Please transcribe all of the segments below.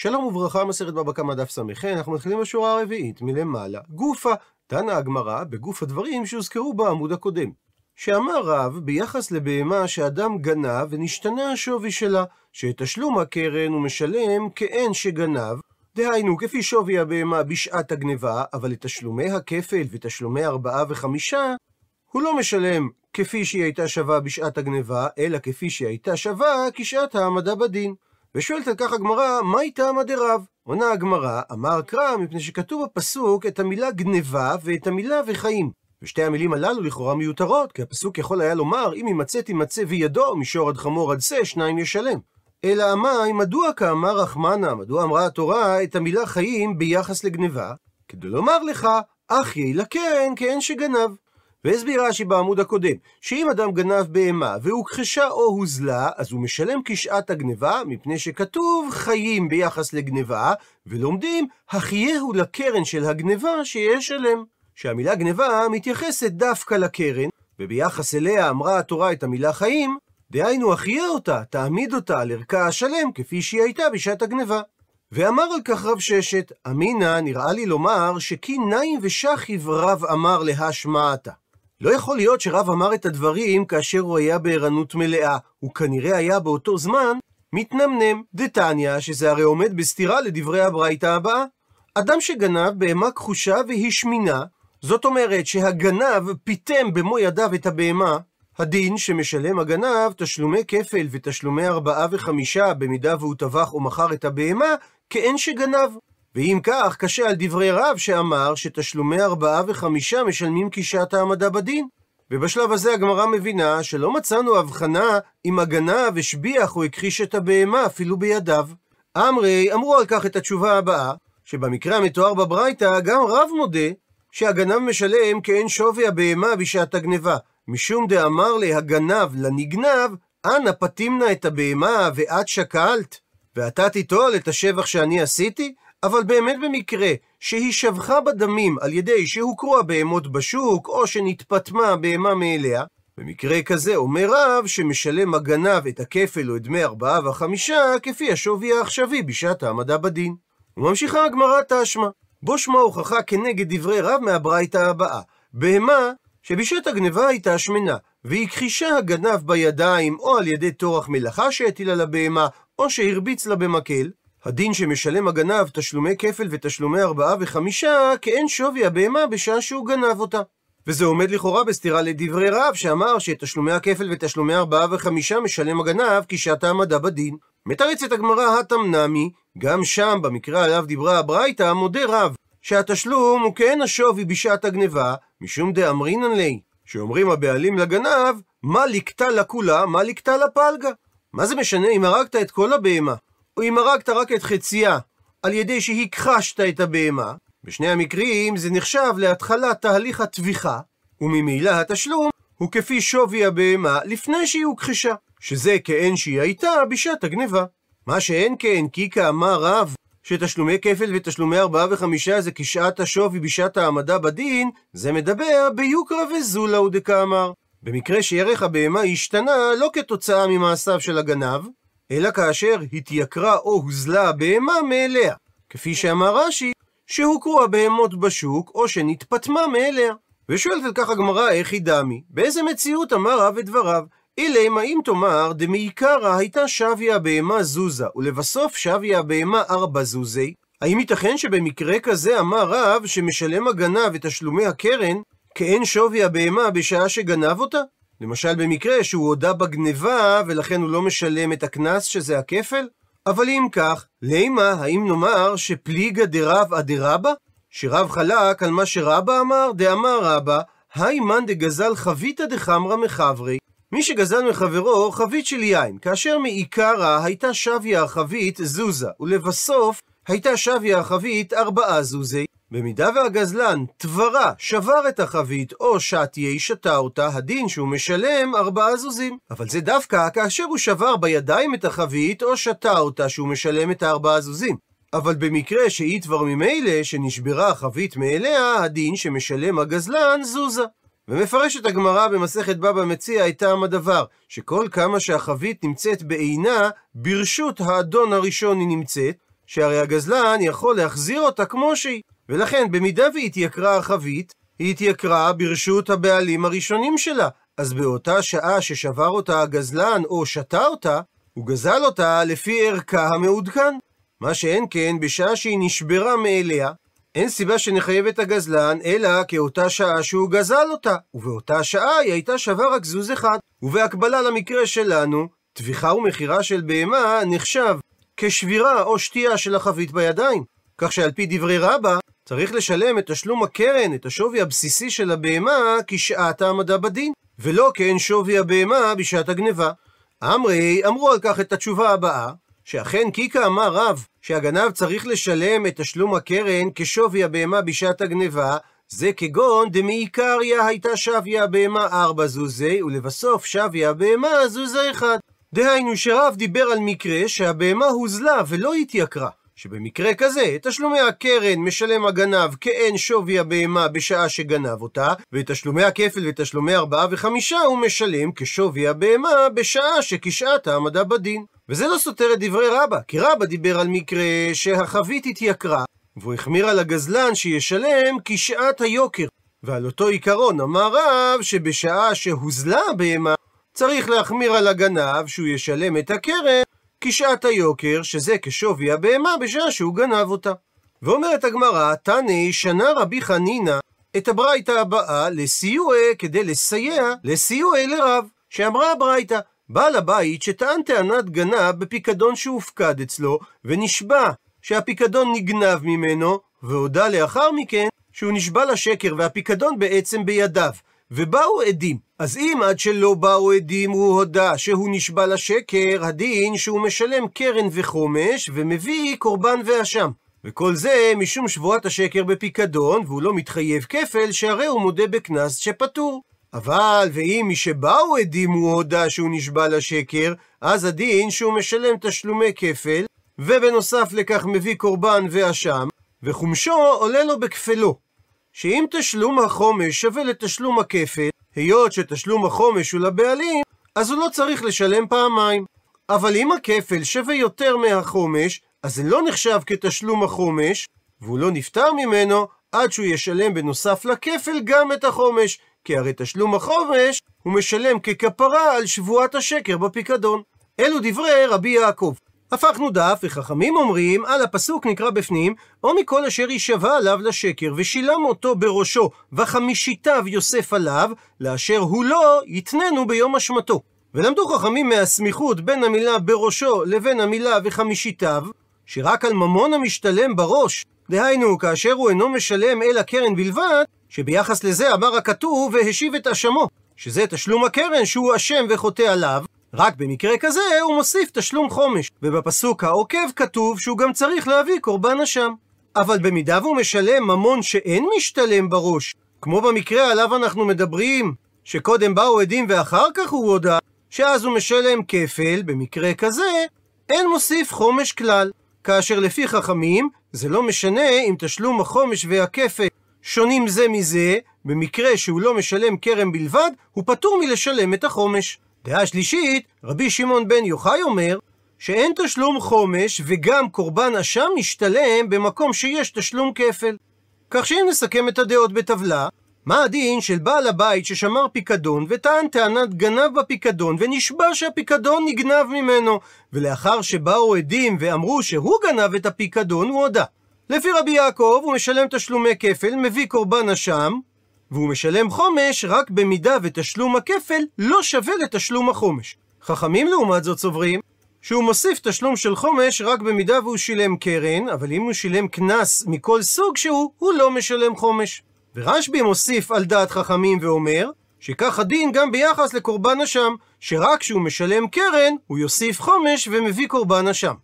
שלום וברכה, מסכת בבא קמא דף ס"ח, אנחנו מתחילים בשורה הרביעית מלמעלה. גופה, דנה הגמרא בגוף הדברים שהוזכרו בעמוד הקודם. שאמר רב ביחס לבהמה שאדם גנב ונשתנה השווי שלה, שאת תשלום הקרן הוא משלם כאין שגנב, דהיינו כפי שווי הבהמה בשעת הגניבה, אבל את תשלומי הכפל ותשלומי ארבעה וחמישה, הוא לא משלם כפי שהיא הייתה שווה בשעת הגניבה, אלא כפי שהיא הייתה שווה כשעת העמדה בדין. ושואלת על כך הגמרא, מהי טעמא דרב? עונה הגמרא, אמר קרא, מפני שכתוב בפסוק את המילה גניבה ואת המילה וחיים. ושתי המילים הללו לכאורה מיותרות, כי הפסוק יכול היה לומר, אם ימצא תימצא וידו, מישור עד חמור עד שא, שניים ישלם. אלא אמי, מדוע כאמר רחמנה, מדוע אמרה התורה את המילה חיים ביחס לגניבה? כדי לומר לך, אך יהי לקרן כאין שגנב. והסביר רש"י בעמוד הקודם, שאם אדם גנב בהמה והוכחשה או הוזלה, אז הוא משלם כשעת הגניבה, מפני שכתוב חיים ביחס לגניבה, ולומדים, החייהו לקרן של הגניבה שישלם. שהמילה גניבה מתייחסת דווקא לקרן, וביחס אליה אמרה התורה את המילה חיים, דהיינו החיה אותה, תעמיד אותה על ערכה השלם, כפי שהיא הייתה בשעת הגניבה. ואמר על כך רב ששת, אמינא נראה לי לומר שכי נעים ושכיב רב אמר להשמעתה. לא יכול להיות שרב אמר את הדברים כאשר הוא היה בערנות מלאה, הוא כנראה היה באותו זמן מתנמנם. דתניא, שזה הרי עומד בסתירה לדברי הברייתא הבאה. אדם שגנב בהמה כחושה והיא שמינה, זאת אומרת שהגנב פיתם במו ידיו את הבהמה, הדין שמשלם הגנב תשלומי כפל ותשלומי ארבעה וחמישה במידה והוא טבח או מכר את הבהמה, כאין שגנב. ואם כך, קשה על דברי רב שאמר שתשלומי ארבעה וחמישה משלמים כשעת העמדה בדין. ובשלב הזה הגמרא מבינה שלא מצאנו הבחנה אם הגנב השביח או הכחיש את הבהמה אפילו בידיו. אמרי אמרו על כך את התשובה הבאה, שבמקרה המתואר בברייתא גם רב מודה שהגנב משלם כאין שווי הבהמה בשעת הגניבה, משום דאמר להגנב לנגנב, אנא פתימנה את הבהמה ואת שקלת, ואתה תיטול את השבח שאני עשיתי? אבל באמת במקרה שהיא שבחה בדמים על ידי שהוכרו הבהמות בשוק, או שנתפטמה הבהמה מאליה, במקרה כזה אומר רב שמשלם הגנב את הכפל או את דמי ארבעה וחמישה כפי השווי העכשווי בשעת העמדה בדין. וממשיכה הגמרא תשמע, בו שמע הוכחה כנגד דברי רב מהברייתא הבאה. בהמה שבשעת הגניבה הייתה שמנה, והכחישה הגנב בידיים או על ידי טורח מלאכה שהטיל על הבהמה, או שהרביץ לה במקל, הדין שמשלם הגנב תשלומי כפל ותשלומי ארבעה וחמישה, כאין שווי הבהמה בשעה שהוא גנב אותה. וזה עומד לכאורה בסתירה לדברי רב, שאמר שאת תשלומי הכפל ותשלומי ארבעה וחמישה משלם הגנב כשעת העמדה בדין. מתרצת הגמרא התמנמי, גם שם, במקרה עליו דיברה הברייתא, מודה רב, שהתשלום הוא כאין השווי בשעת הגניבה, משום דאמרינן לי, שאומרים הבעלים לגנב, מה לקטע לכולה, מה לקטע לפלגה. מה זה משנה אם הרגת את כל הבהמה, אם הרגת רק את חצייה, על ידי שהכחשת את הבהמה? בשני המקרים זה נחשב להתחלת תהליך הטביחה, וממילא התשלום הוא כפי שווי הבהמה לפני שהיא הוכחשה, שזה כאין שהיא הייתה בשעת הגניבה. מה שאין כן, כי כאמר רב, שתשלומי כפל ותשלומי ארבעה וחמישה זה כשעת השווי בשעת העמדה בדין, זה מדבר ביוקרא וזולה דקאמר. במקרה שערך הבהמה השתנה לא כתוצאה ממעשיו של הגנב, אלא כאשר התייקרה או הוזלה הבהמה מאליה, כפי שאמר רש"י, שהוכרו הבהמות בשוק, או שנתפטמה מאליה. ושואלת על כך הגמרא, איך היא דמי? באיזה מציאות אמר רב את דבריו? אילם, האם תאמר, דמעיקרא הייתה שוויה הבהמה זוזה, ולבסוף שוויה הבהמה ארבע זוזי? האם ייתכן שבמקרה כזה אמר רב שמשלם הגנב את תשלומי הקרן, כאין שווי הבהמה בשעה שגנב אותה? למשל במקרה שהוא הודה בגניבה, ולכן הוא לא משלם את הקנס שזה הכפל? אבל אם כך, לימה, האם נאמר שפליגה דרב אדרבא? שרב חלק על מה שרבא אמר, דאמר רבא, היי מאן דגזל חביתא דחמרא מחברי. מי שגזל מחברו חבית של יין, כאשר מעיקרא הייתה שוויה החבית זוזה, ולבסוף הייתה שוויה החבית ארבעה זוזי. במידה והגזלן תברה, שבר את החבית, או שתיי שתה אותה, הדין שהוא משלם ארבעה זוזים. אבל זה דווקא כאשר הוא שבר בידיים את החבית, או שתה אותה, שהוא משלם את הארבעה זוזים. אבל במקרה שהיא כבר ממילא, שנשברה החבית מאליה, הדין שמשלם הגזלן זוזה. ומפרשת הגמרא במסכת בבא מציע את טעם הדבר, שכל כמה שהחבית נמצאת בעינה, ברשות האדון הראשון היא נמצאת, שהרי הגזלן יכול להחזיר אותה כמו שהיא. ולכן, במידה והתייקרה החבית, היא התייקרה ברשות הבעלים הראשונים שלה. אז באותה שעה ששבר אותה הגזלן או שתה אותה, הוא גזל אותה לפי ערכה המעודכן. מה שאין כן, בשעה שהיא נשברה מאליה, אין סיבה שנחייב את הגזלן, אלא כאותה שעה שהוא גזל אותה, ובאותה שעה היא הייתה שווה רק זוז אחד. ובהקבלה למקרה שלנו, טביחה ומכירה של בהמה נחשב כשבירה או שתייה של החבית בידיים. כך שעל פי דברי רבא, צריך לשלם את תשלום הקרן, את השווי הבסיסי של הבהמה, כשעת העמדה בדין, ולא כן שווי הבהמה בשעת הגניבה. אמרי אמרו על כך את התשובה הבאה, שאכן קיקה אמר רב, שהגנב צריך לשלם את תשלום הקרן כשווי הבהמה בשעת הגניבה, זה כגון דמעיקריה הייתה שוויה הבהמה ארבע זוזי, ולבסוף שוויה הבהמה זוזה אחד. דהיינו שרב דיבר על מקרה שהבהמה הוזלה ולא התייקרה. שבמקרה כזה, את תשלומי הקרן משלם הגנב כאין שווי הבהמה בשעה שגנב אותה, ואת תשלומי הכפל ותשלומי ארבעה וחמישה הוא משלם כשווי הבהמה בשעה שכשעת העמדה בדין. וזה לא סותר את דברי רבא, כי רבא דיבר על מקרה שהחבית התייקרה, והוא החמיר על הגזלן שישלם כשעת היוקר. ועל אותו עיקרון אמר רב שבשעה שהוזלה הבהמה, צריך להחמיר על הגנב שהוא ישלם את הקרן כשעת היוקר, שזה כשווי הבהמה בשעה שהוא גנב אותה. ואומרת הגמרא, תני שנה רבי חנינא את הברייתא הבאה לסיועי כדי לסייע לסיועי לרב, שאמרה הברייתא, בעל הבית שטען טענת גנב בפיקדון שהופקד אצלו, ונשבע שהפיקדון נגנב ממנו, והודה לאחר מכן שהוא נשבע לשקר והפיקדון בעצם בידיו. ובאו עדים. אז אם עד שלא באו עדים הוא הודה שהוא נשבע לשקר, הדין שהוא משלם קרן וחומש ומביא קורבן ואשם. וכל זה משום שבועת השקר בפיקדון, והוא לא מתחייב כפל, שהרי הוא מודה בקנס שפטור. אבל ואם משבאו עדים הוא הודה שהוא נשבע לשקר, אז הדין שהוא משלם תשלומי כפל, ובנוסף לכך מביא קורבן ואשם, וחומשו עולה לו בכפלו. שאם תשלום החומש שווה לתשלום הכפל, היות שתשלום החומש הוא לבעלים, אז הוא לא צריך לשלם פעמיים. אבל אם הכפל שווה יותר מהחומש, אז זה לא נחשב כתשלום החומש, והוא לא נפטר ממנו עד שהוא ישלם בנוסף לכפל גם את החומש, כי הרי תשלום החומש הוא משלם ככפרה על שבועת השקר בפיקדון. אלו דברי רבי יעקב. הפכנו דף, וחכמים אומרים, על הפסוק נקרא בפנים, או מכל אשר יישבע עליו לשקר, ושילם אותו בראשו, וחמישיתיו יוסף עליו, לאשר הוא לא, יתננו ביום אשמתו. ולמדו חכמים מהסמיכות בין המילה בראשו לבין המילה וחמישיתיו, שרק על ממון המשתלם בראש, דהיינו, כאשר הוא אינו משלם אלא קרן בלבד, שביחס לזה אמר הכתוב והשיב את אשמו, שזה תשלום הקרן שהוא אשם וחוטא עליו, רק במקרה כזה הוא מוסיף תשלום חומש, ובפסוק העוקב כתוב שהוא גם צריך להביא קורבן אשם. אבל במידה והוא משלם ממון שאין משתלם בראש, כמו במקרה עליו אנחנו מדברים, שקודם באו עדים ואחר כך הוא הודה, שאז הוא משלם כפל, במקרה כזה, אין מוסיף חומש כלל. כאשר לפי חכמים, זה לא משנה אם תשלום החומש והכפל שונים זה מזה, במקרה שהוא לא משלם כרם בלבד, הוא פטור מלשלם את החומש. דעה שלישית, רבי שמעון בן יוחאי אומר, שאין תשלום חומש וגם קורבן אשם משתלם במקום שיש תשלום כפל. כך שאם נסכם את הדעות בטבלה, מה הדין של בעל הבית ששמר פיקדון וטען טענת גנב בפיקדון ונשבע שהפיקדון נגנב ממנו ולאחר שבאו עדים ואמרו שהוא גנב את הפיקדון הוא הודה. לפי רבי יעקב הוא משלם תשלומי כפל, מביא קורבן אשם והוא משלם חומש רק במידה ותשלום הכפל לא שווה לתשלום החומש. חכמים לעומת זאת סוברים שהוא מוסיף תשלום של חומש רק במידה והוא שילם קרן, אבל אם הוא שילם קנס מכל סוג שהוא, הוא לא משלם חומש. ורשב"י מוסיף על דעת חכמים ואומר, שכך הדין גם ביחס לקורבן אשם, שרק כשהוא משלם קרן, הוא יוסיף חומש ומביא קורבן אשם.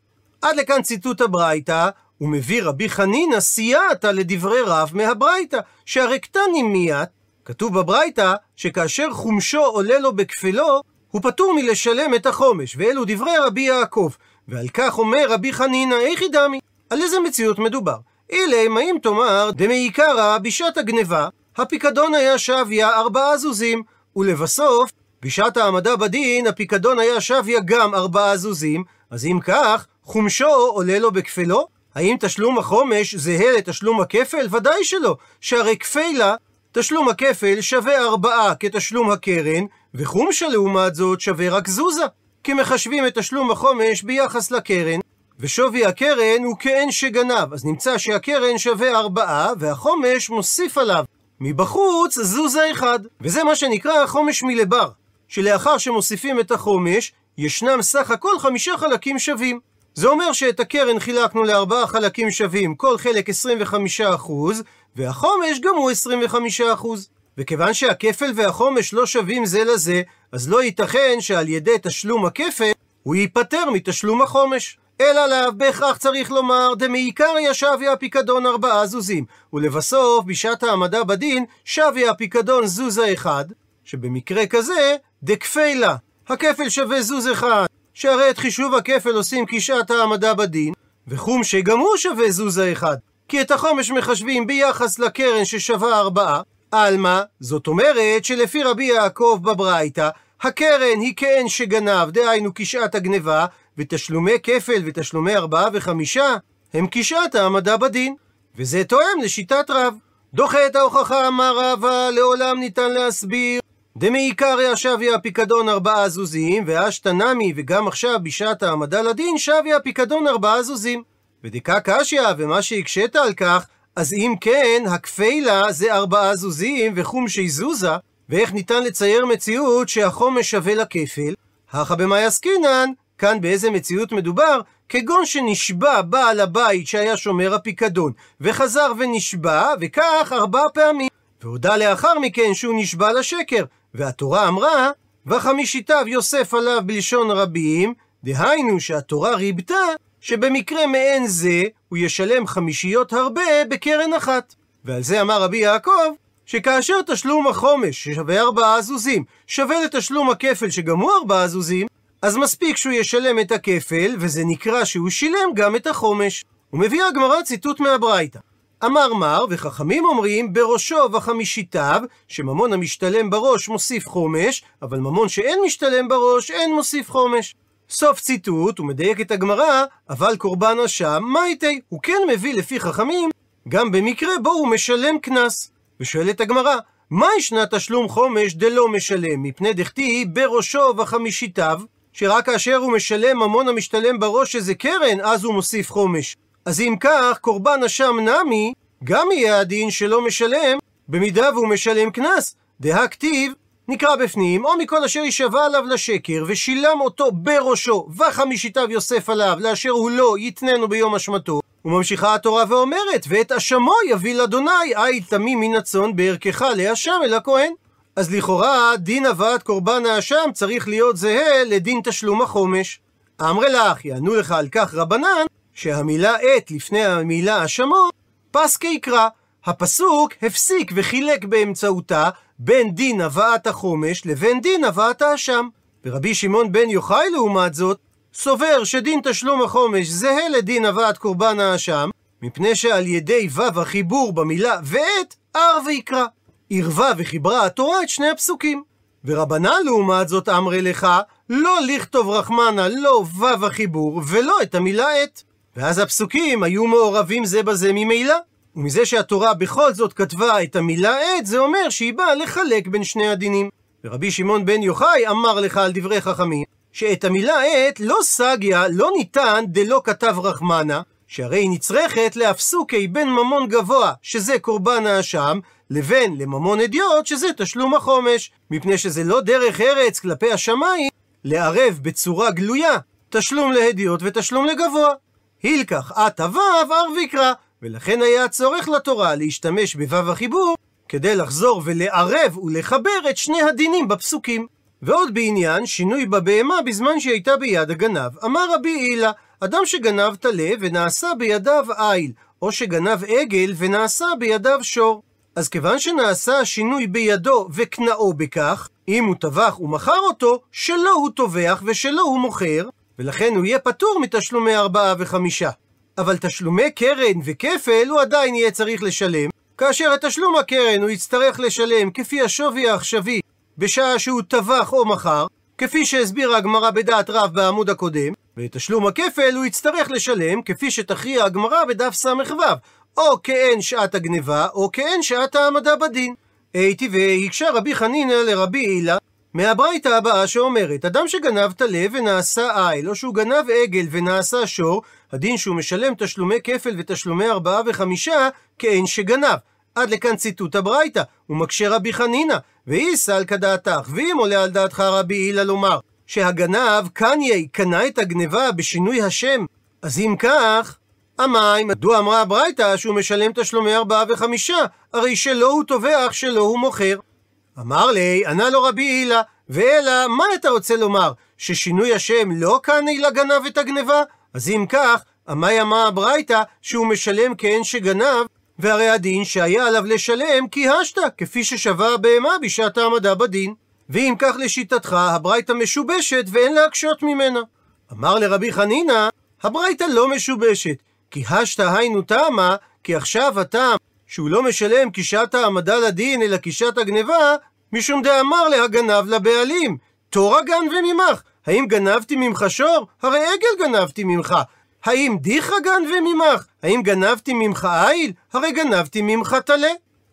עד לכאן ציטוט הברייתא, ומביא רבי חנינא סייעתא לדברי רב מהברייתא, שהרי קטנים מיד, כתוב בברייתא שכאשר חומשו עולה לו בכפלו, הוא פטור מלשלם את החומש, ואלו דברי רבי יעקב. ועל כך אומר רבי חנינא, איכי דמי, על איזה מציאות מדובר? אילי, מה אם תאמר, דמעיקרא בשעת הגניבה, הפיקדון היה שוויה ארבעה זוזים, ולבסוף, בשעת העמדה בדין, הפיקדון היה שוויה גם ארבעה זוזים, אז אם כך, חומשו עולה לו בכפלו, האם תשלום החומש זהה לתשלום הכפל? ודאי שלא, שהרי כפילה, תשלום הכפל שווה ארבעה כתשלום הקרן, וחומשה לעומת זאת שווה רק זוזה. כי מחשבים את תשלום החומש ביחס לקרן, ושווי הקרן הוא כאין שגנב, אז נמצא שהקרן שווה ארבעה, והחומש מוסיף עליו. מבחוץ זוזה אחד, וזה מה שנקרא חומש מלבר, שלאחר שמוסיפים את החומש, ישנם סך הכל חמישה חלקים שווים. זה אומר שאת הקרן חילקנו לארבעה חלקים שווים, כל חלק 25%, והחומש גם הוא 25%. וכיוון שהכפל והחומש לא שווים זה לזה, אז לא ייתכן שעל ידי תשלום הכפל, הוא ייפטר מתשלום החומש. אלא לאו בהכרח צריך לומר דמעיקריה שוויה הפיקדון ארבעה זוזים, ולבסוף בשעת העמדה בדין שוויה הפיקדון זוזה אחד, שבמקרה כזה דקפילה, הכפל שווה זוז אחד, שהרי את חישוב הכפל עושים כשעת העמדה בדין, וחום שגם הוא שווה זוזה אחד, כי את החומש מחשבים ביחס לקרן ששווה ארבעה, עלמא, זאת אומרת שלפי רבי יעקב בברייתא, הקרן היא כאין שגנב, דהיינו כשעת הגניבה, ותשלומי כפל ותשלומי ארבעה וחמישה הם כשעת העמדה בדין. וזה תואם לשיטת רב. דוחה את ההוכחה אמר רבא, לעולם ניתן להסביר. דמעיקריה שוויה הפיקדון ארבעה זוזים, ואשתנמי, וגם עכשיו בשעת העמדה לדין, שוויה הפיקדון ארבעה זוזים. ודקה קשיא, ומה שהקשית על כך, אז אם כן, הכפילה זה ארבעה זוזים וחומשי זוזה, ואיך ניתן לצייר מציאות שהחומש שווה לכפל? הכא במאי עסקינן, כאן באיזה מציאות מדובר? כגון שנשבע בעל הבית שהיה שומר הפיקדון, וחזר ונשבע, וכך ארבע פעמים. והודה לאחר מכן שהוא נשבע לשקר, והתורה אמרה, וחמישיתיו יוסף עליו בלשון רבים, דהיינו שהתורה ריבתה שבמקרה מעין זה הוא ישלם חמישיות הרבה בקרן אחת. ועל זה אמר רבי יעקב, שכאשר תשלום החומש, ששווה ארבעה זוזים, שווה לתשלום הכפל שגם הוא ארבעה זוזים, אז מספיק שהוא ישלם את הכפל, וזה נקרא שהוא שילם גם את החומש. ומביאה הגמרא ציטוט מהברייתא. אמר מר, וחכמים אומרים, בראשו וחמישיתיו, שממון המשתלם בראש מוסיף חומש, אבל ממון שאין משתלם בראש, אין מוסיף חומש. סוף ציטוט, הוא מדייק את הגמרא, אבל קורבן אשם, מה איתי? הוא כן מביא לפי חכמים, גם במקרה בו הוא משלם קנס. ושואלת הגמרא, מה ישנה תשלום חומש דלא משלם, מפני דכתיב בראשו וחמישיתיו, שרק כאשר הוא משלם ממון המשתלם בראש שזה קרן, אז הוא מוסיף חומש. אז אם כך, קורבן אשם נמי, גם יהיה הדין שלא משלם, במידה והוא משלם קנס. דהכתיב, נקרא בפנים, או מכל אשר יישבע עליו לשקר, ושילם אותו בראשו, וחמישיתיו יוסף עליו, לאשר הוא לא יתננו ביום אשמתו. וממשיכה התורה ואומרת, ואת אשמו יביא לאדוני, אי תמי מן הצאן בערכך להשם אל הכהן. אז לכאורה, דין הבאת קורבן האשם צריך להיות זהה לדין תשלום החומש. אמרי לך, יענו לך על כך רבנן, שהמילה עת לפני המילה אשמו, פסקי יקרא. הפסוק הפסיק וחילק באמצעותה בין דין הבאת החומש לבין דין הבאת האשם. ורבי שמעון בן יוחאי לעומת זאת, סובר שדין תשלום החומש זהה לדין הבאת קורבן האשם, מפני שעל ידי ו' החיבור במילה ועת, אר ויקרא. ערבה וחיברה התורה את שני הפסוקים. ורבנן לעומת זאת אמרי לך, לא לכתוב רחמנה, לא ו' החיבור, ולא את המילה עת. ואז הפסוקים היו מעורבים זה בזה ממילא. ומזה שהתורה בכל זאת כתבה את המילה עת, זה אומר שהיא באה לחלק בין שני הדינים. ורבי שמעון בן יוחאי אמר לך על דברי חכמים, שאת המילה עת לא סגיה, לא ניתן דלא כתב רחמנה, שהרי היא נצרכת להפסוקי בין ממון גבוה, שזה קורבן האשם, לבין לממון אדיוט, שזה תשלום החומש, מפני שזה לא דרך ארץ כלפי השמיים, לערב בצורה גלויה תשלום להדיוט ותשלום לגבוה. הילקח עתה ו' ער ויקרא, ולכן היה צורך לתורה להשתמש בו' החיבור, כדי לחזור ולערב ולחבר את שני הדינים בפסוקים. ועוד בעניין שינוי בבהמה בזמן שהיא הייתה ביד הגנב. אמר רבי הילה, אדם שגנב טלה ונעשה בידיו איל, או שגנב עגל ונעשה בידיו שור. אז כיוון שנעשה השינוי בידו וקנאו בכך, אם הוא טבח ומכר אותו, שלא הוא טובח ושלא הוא מוכר, ולכן הוא יהיה פטור מתשלומי ארבעה וחמישה. אבל תשלומי קרן וכפל הוא עדיין יהיה צריך לשלם, כאשר את תשלום הקרן הוא יצטרך לשלם כפי השווי העכשווי בשעה שהוא טבח או מכר, כפי שהסבירה הגמרא בדעת רב בעמוד הקודם, ואת תשלום הכפל הוא יצטרך לשלם כפי שתכריע הגמרא בדף ס"ו, או כאין שעת הגניבה, או כאין שעת העמדה בדין. הייתי והקשה רבי חנינא לרבי הילה, מהברייתא הבאה שאומרת, אדם שגנב טלה ונעשה איל, או שהוא גנב עגל ונעשה שור, הדין שהוא משלם תשלומי כפל ותשלומי ארבעה וחמישה, כאין שגנב. עד לכאן ציטוט הברייתא, ומקשה רבי חנינא, ואי סל כדעתך, ואם עולה על דעתך רבי הילה לומר, שהגנב קניה קנה את הגניבה בשינוי השם, אז אם כך, המים, מדוע אמרה הברייתא שהוא משלם תשלומי ארבעה וחמישה? הרי שלא הוא טובח, שלא הוא מוכר. אמר לי, ענה לו רבי הילה, ואלא, מה אתה רוצה לומר? ששינוי השם לא קני לגנב את הגניבה? אז אם כך, עמי אמרה הברייתא שהוא משלם כאין שגנב, והרי הדין שהיה עליו לשלם כי השתא, כפי ששווה הבהמה בשעת העמדה בדין. ואם כך לשיטתך, הברייתא משובשת ואין להקשות ממנה. אמר לרבי חנינא, הברייתא לא משובשת, כי השתא היינו תמה, כי עכשיו הטעם שהוא לא משלם כשעת העמדה לדין, אלא כשעת הגניבה, משום דאמר להגנב לבעלים, תור הגן וממך. האם גנבתי ממך שור? הרי עגל גנבתי ממך. האם דיחא גן וממך? האם גנבתי ממך איל? הרי גנבתי ממך טלה.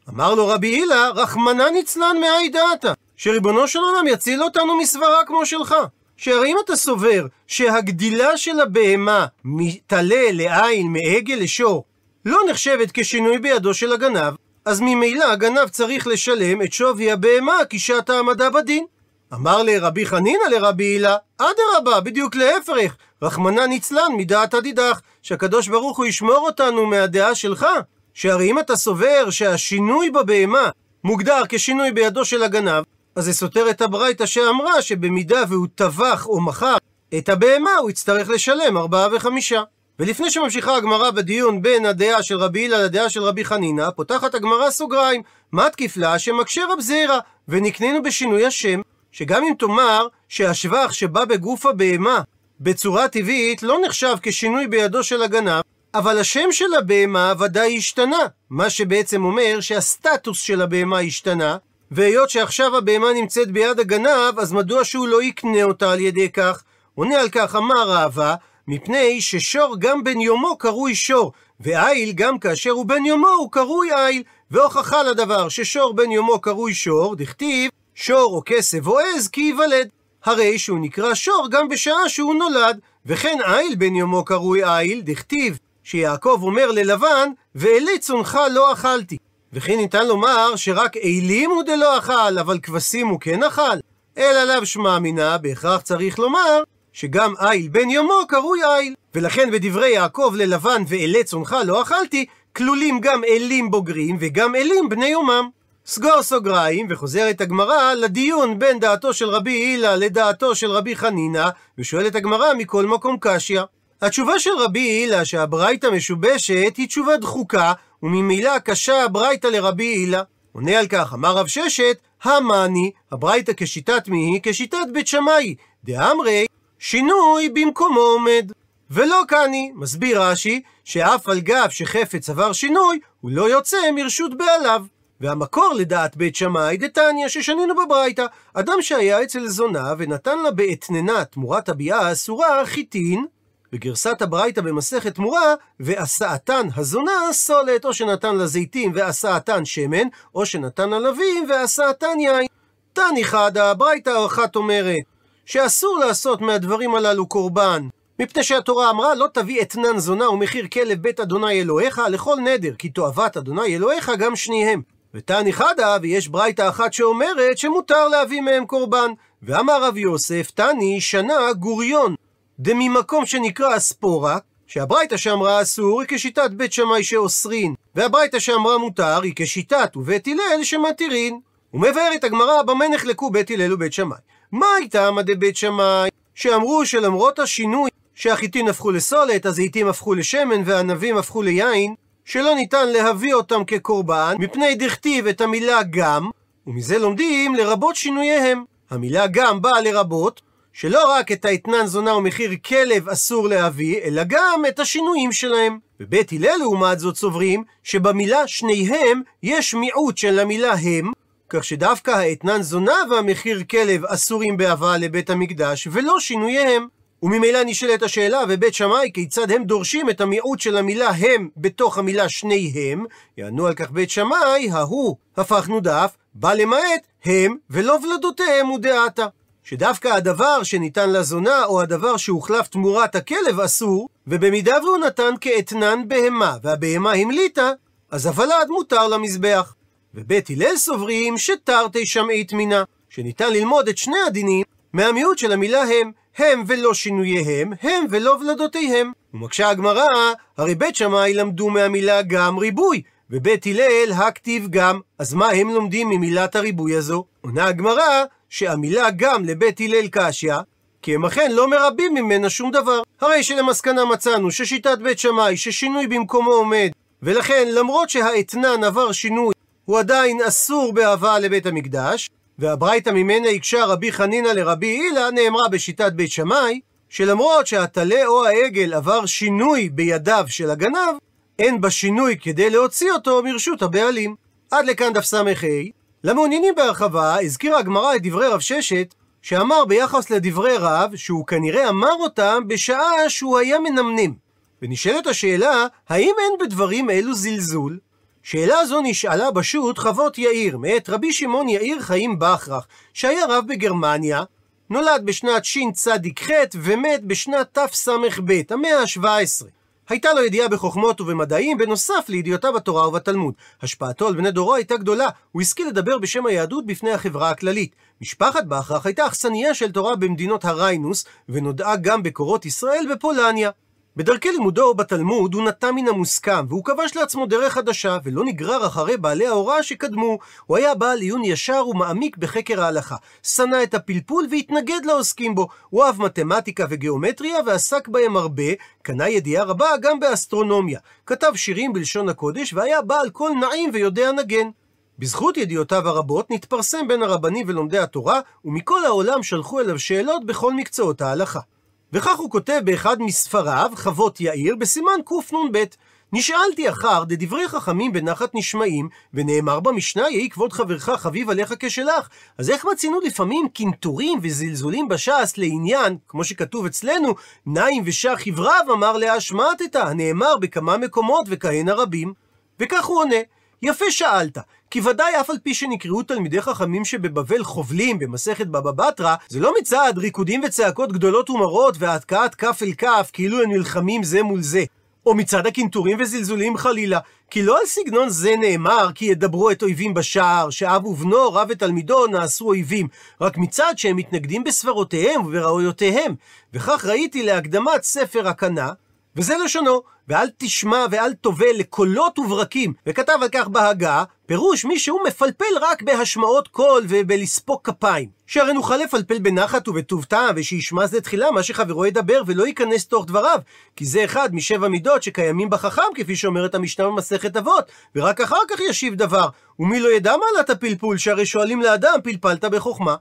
אמר לו רבי הילה, רחמנא ניצלן מאי דעתא, שריבונו של עולם יציל אותנו מסברה כמו שלך. שהרי אם אתה סובר שהגדילה של הבהמה מטלה לעין, מעגל לשור, לא נחשבת כשינוי בידו של הגנב, אז ממילא הגנב צריך לשלם את שווי הבהמה כשעת העמדה בדין. אמר לרבי חנינא לרבי הילה, אדרבה, בדיוק להפך, רחמנא ניצלן מדעת הדידך, שהקדוש ברוך הוא ישמור אותנו מהדעה שלך, שהרי אם אתה סובר שהשינוי בבהמה מוגדר כשינוי בידו של הגנב, אז זה סותר את הברייתא שאמרה שבמידה והוא טבח או מכר את הבהמה, הוא יצטרך לשלם ארבעה וחמישה. ולפני שממשיכה הגמרא בדיון בין הדעה של רבי הילה לדעה של רבי חנינא, פותחת הגמרא סוגריים, מה תקיף לה שמקשה רב זירא, ונקנינו בשינוי השם, שגם אם תאמר שהשבח שבא בגוף הבהמה בצורה טבעית לא נחשב כשינוי בידו של הגנב, אבל השם של הבהמה ודאי השתנה, מה שבעצם אומר שהסטטוס של הבהמה השתנה, והיות שעכשיו הבהמה נמצאת ביד הגנב, אז מדוע שהוא לא יקנה אותה על ידי כך? עונה על כך אמר ראווה, מפני ששור גם בן יומו קרוי שור, ואיל גם כאשר הוא בן יומו הוא קרוי איל, והוכחה לדבר ששור בן יומו קרוי שור, דכתיב שור או כסף או עז כי ייוולד. הרי שהוא נקרא שור גם בשעה שהוא נולד, וכן איל בן יומו קרוי איל, דכתיב שיעקב אומר ללבן, ואלי צונך לא אכלתי. וכי ניתן לומר שרק אילים הוא דלא אכל, אבל כבשים הוא כן אכל? אלא לאו שמע מינה, בהכרח צריך לומר שגם איל בן יומו קרוי איל. ולכן בדברי יעקב ללבן ואלי צונך לא אכלתי, כלולים גם אלים בוגרים וגם אלים בני יומם. סגור סוגריים, וחוזרת הגמרא לדיון בין דעתו של רבי הילה לדעתו של רבי חנינא, ושואלת הגמרא מכל מקום קשיא. התשובה של רבי הילה שהברייתא משובשת היא תשובה דחוקה, וממילא קשה הברייתא לרבי הילה. עונה על כך, אמר רב ששת, המאני, הברייתא כשיטת מי היא? כשיטת בית שמאי. דאמרי, שינוי במקומו עומד. ולא קני, מסביר רש"י, שאף על גב שחפץ עבר שינוי, הוא לא יוצא מרשות בעליו. והמקור לדעת בית שמאי דתניא ששנינו בברייתא, אדם שהיה אצל זונה ונתן לה באתננה תמורת הביאה האסורה חיטין, בגרסת הברייתא במסכת תמורה, ועשאתן הזונה סולת, או שנתן לה זיתים ועשאתן שמן, או שנתן לה לווים ועשאתן יין. תני חדה, הברייתא אחת אומרת, שאסור לעשות מהדברים הללו קורבן. מפני שהתורה אמרה לא תביא אתנן זונה ומחיר כלב בית אדוני אלוהיך לכל נדר, כי תועבת אדוני אלוהיך גם שניהם. ותני חדה, ויש ברייתא אחת שאומרת שמותר להביא מהם קורבן. ואמר רב יוסף, תני שנה גוריון, דממקום שנקרא אספורה, שהברייתא שאמרה אסור היא כשיטת בית שמאי שאוסרין, והברייתא שאמרה מותר היא כשיטת ובית הלל שמתירין. ומבארת הגמרא במה נחלקו בית הלל ובית שמאי. מה הייתה עמא דבית שמאי? שאמרו שלמרות השינוי שהחיטין הפכו לסולת, הזיתים הפכו לשמן והענבים הפכו ליין, שלא ניתן להביא אותם כקורבן, מפני דכתיב את המילה גם, ומזה לומדים לרבות שינוייהם. המילה גם באה לרבות, שלא רק את האתנן זונה ומחיר כלב אסור להביא, אלא גם את השינויים שלהם. בבית הלל לעומת זאת סוברים שבמילה שניהם יש מיעוט של המילה הם, כך שדווקא האתנן זונה והמחיר כלב אסורים בהבאה לבית המקדש, ולא שינוייהם. וממילא נשאלת השאלה, ובית שמאי, כיצד הם דורשים את המיעוט של המילה הם בתוך המילה שניהם? יענו על כך בית שמאי, ההוא הפכנו דף, בא למעט הם ולא ולדותיהם הוא דעתה. שדווקא הדבר שניתן לזונה, או הדבר שהוחלף תמורת הכלב אסור, ובמידה והוא נתן כאתנן בהמה, והבהמה המליטה, אז הוולד מותר למזבח. ובית הלל סוברים שתרתי שמעית מינה, שניתן ללמוד את שני הדינים מהמיעוט של המילה הם, הם ולא שינוייהם, הם ולא ולדותיהם. ומקשה הגמרא, הרי בית שמאי למדו מהמילה גם ריבוי, ובית הלל הכתיב גם, אז מה הם לומדים ממילת הריבוי הזו? עונה הגמרא, שהמילה גם לבית הלל קשיא, כי הם אכן לא מרבים ממנה שום דבר. הרי שלמסקנה מצאנו ששיטת בית שמאי ששינוי במקומו עומד, ולכן למרות שהאתנן עבר שינוי, הוא עדיין אסור בהבאה לבית המקדש, והברייתא ממנה הקשה רבי חנינא לרבי הילה נאמרה בשיטת בית שמאי, שלמרות שהטלה או העגל עבר שינוי בידיו של הגנב, אין בשינוי כדי להוציא אותו מרשות הבעלים. עד לכאן דף ס"ה. למעוניינים בהרחבה, הזכירה הגמרא את דברי רב ששת, שאמר ביחס לדברי רב, שהוא כנראה אמר אותם בשעה שהוא היה מנמנם. ונשאלת השאלה, האם אין בדברים אלו זלזול? שאלה זו נשאלה בשו"ת חוות יאיר, מאת רבי שמעון יאיר חיים בכרך, שהיה רב בגרמניה, נולד בשנת שצ"ח ומת בשנת תס"ב, המאה ה-17. הייתה לו ידיעה בחוכמות ובמדעים, בנוסף לידיעותיו בתורה ובתלמוד. השפעתו על בני דורו הייתה גדולה, הוא השכיל לדבר בשם היהדות בפני החברה הכללית. משפחת בכרך הייתה אכסניה של תורה במדינות הריינוס, ונודעה גם בקורות ישראל בפולניה. בדרכי לימודו בתלמוד הוא נטע מן המוסכם, והוא כבש לעצמו דרך חדשה, ולא נגרר אחרי בעלי ההוראה שקדמו. הוא היה בעל עיון ישר ומעמיק בחקר ההלכה. שנא את הפלפול והתנגד לעוסקים בו. הוא אהב מתמטיקה וגיאומטריה ועסק בהם הרבה, קנה ידיעה רבה גם באסטרונומיה. כתב שירים בלשון הקודש, והיה בעל קול נעים ויודע נגן. בזכות ידיעותיו הרבות נתפרסם בין הרבנים ולומדי התורה, ומכל העולם שלחו אליו שאלות בכל מקצועות ההלכה. וכך הוא כותב באחד מספריו, חוות יאיר, בסימן קנ"ב: נשאלתי אחר דדברי חכמים בנחת נשמעים, ונאמר במשנה, יהי כבוד חברך חביב עליך כשלך. אז איך מצינו לפעמים קנטורים וזלזולים בש"ס לעניין, כמו שכתוב אצלנו, נעים ושח חבריו אמר להשמטתא, הנאמר בכמה מקומות וכהנה רבים. וכך הוא עונה, יפה שאלת, כי ודאי אף על פי שנקראו תלמידי חכמים שבבבל חובלים במסכת בבא בתרא, זה לא מצד ריקודים וצעקות גדולות ומרות והתקעת כף אל כף כאילו הם נלחמים זה מול זה. או מצד הקנטורים וזלזולים חלילה, כי לא על סגנון זה נאמר כי ידברו את אויבים בשער, שאב ובנו, רב ותלמידו, נעשו אויבים, רק מצד שהם מתנגדים בסברותיהם ובראויותיהם. וכך ראיתי להקדמת ספר הקנה, וזה לשונו, ואל תשמע ואל תובא לקולות וברקים, וכתב על כך בהגה, פירוש מי שהוא מפלפל רק בהשמעות קול ובלספוק כפיים. שהרי נוכל לפלפל בנחת ובטוב טעם, ושישמע זה תחילה מה שחברו ידבר ולא ייכנס תוך דבריו, כי זה אחד משבע מידות שקיימים בחכם, כפי שאומרת המשנה במסכת אבות, ורק אחר כך ישיב דבר. ומי לא ידע מעלת הפלפול, שהרי שואלים לאדם, פלפלת בחוכמה.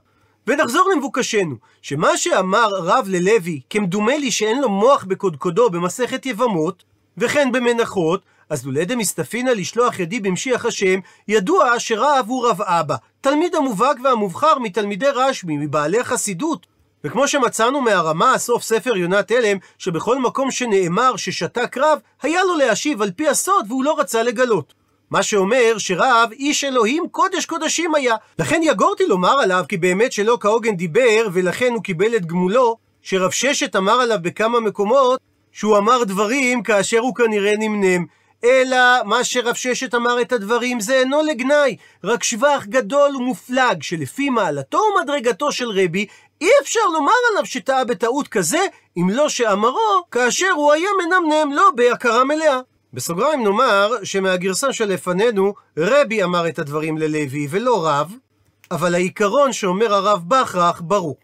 ונחזור למבוקשנו, שמה שאמר רב ללוי, כמדומה לי שאין לו מוח בקודקודו במסכת יבמות, וכן במנחות, אז לולא דמסתפינא לשלוח ידי במשיח השם, ידוע שרב הוא רב אבא, תלמיד המובהק והמובחר מתלמידי רשב"י, מבעלי חסידות. וכמו שמצאנו מהרמה, סוף ספר יונת תלם, שבכל מקום שנאמר ששתק רב, היה לו להשיב על פי הסוד והוא לא רצה לגלות. מה שאומר שרב איש אלוהים קודש קודשים היה. לכן יגורתי לומר עליו כי באמת שלא כהוגן דיבר, ולכן הוא קיבל את גמולו, שרב ששת אמר עליו בכמה מקומות, שהוא אמר דברים כאשר הוא כנראה נמנם. אלא מה שרב ששת אמר את הדברים זה אינו לגנאי, רק שבח גדול ומופלג, שלפי מעלתו ומדרגתו של רבי, אי אפשר לומר עליו שטעה בטעות כזה, אם לא שאמרו, כאשר הוא היה מנמנם לו בהכרה מלאה. בסוגריים נאמר שמהגרסה שלפנינו, רבי אמר את הדברים ללוי ולא רב, אבל העיקרון שאומר הרב בכרך ברור.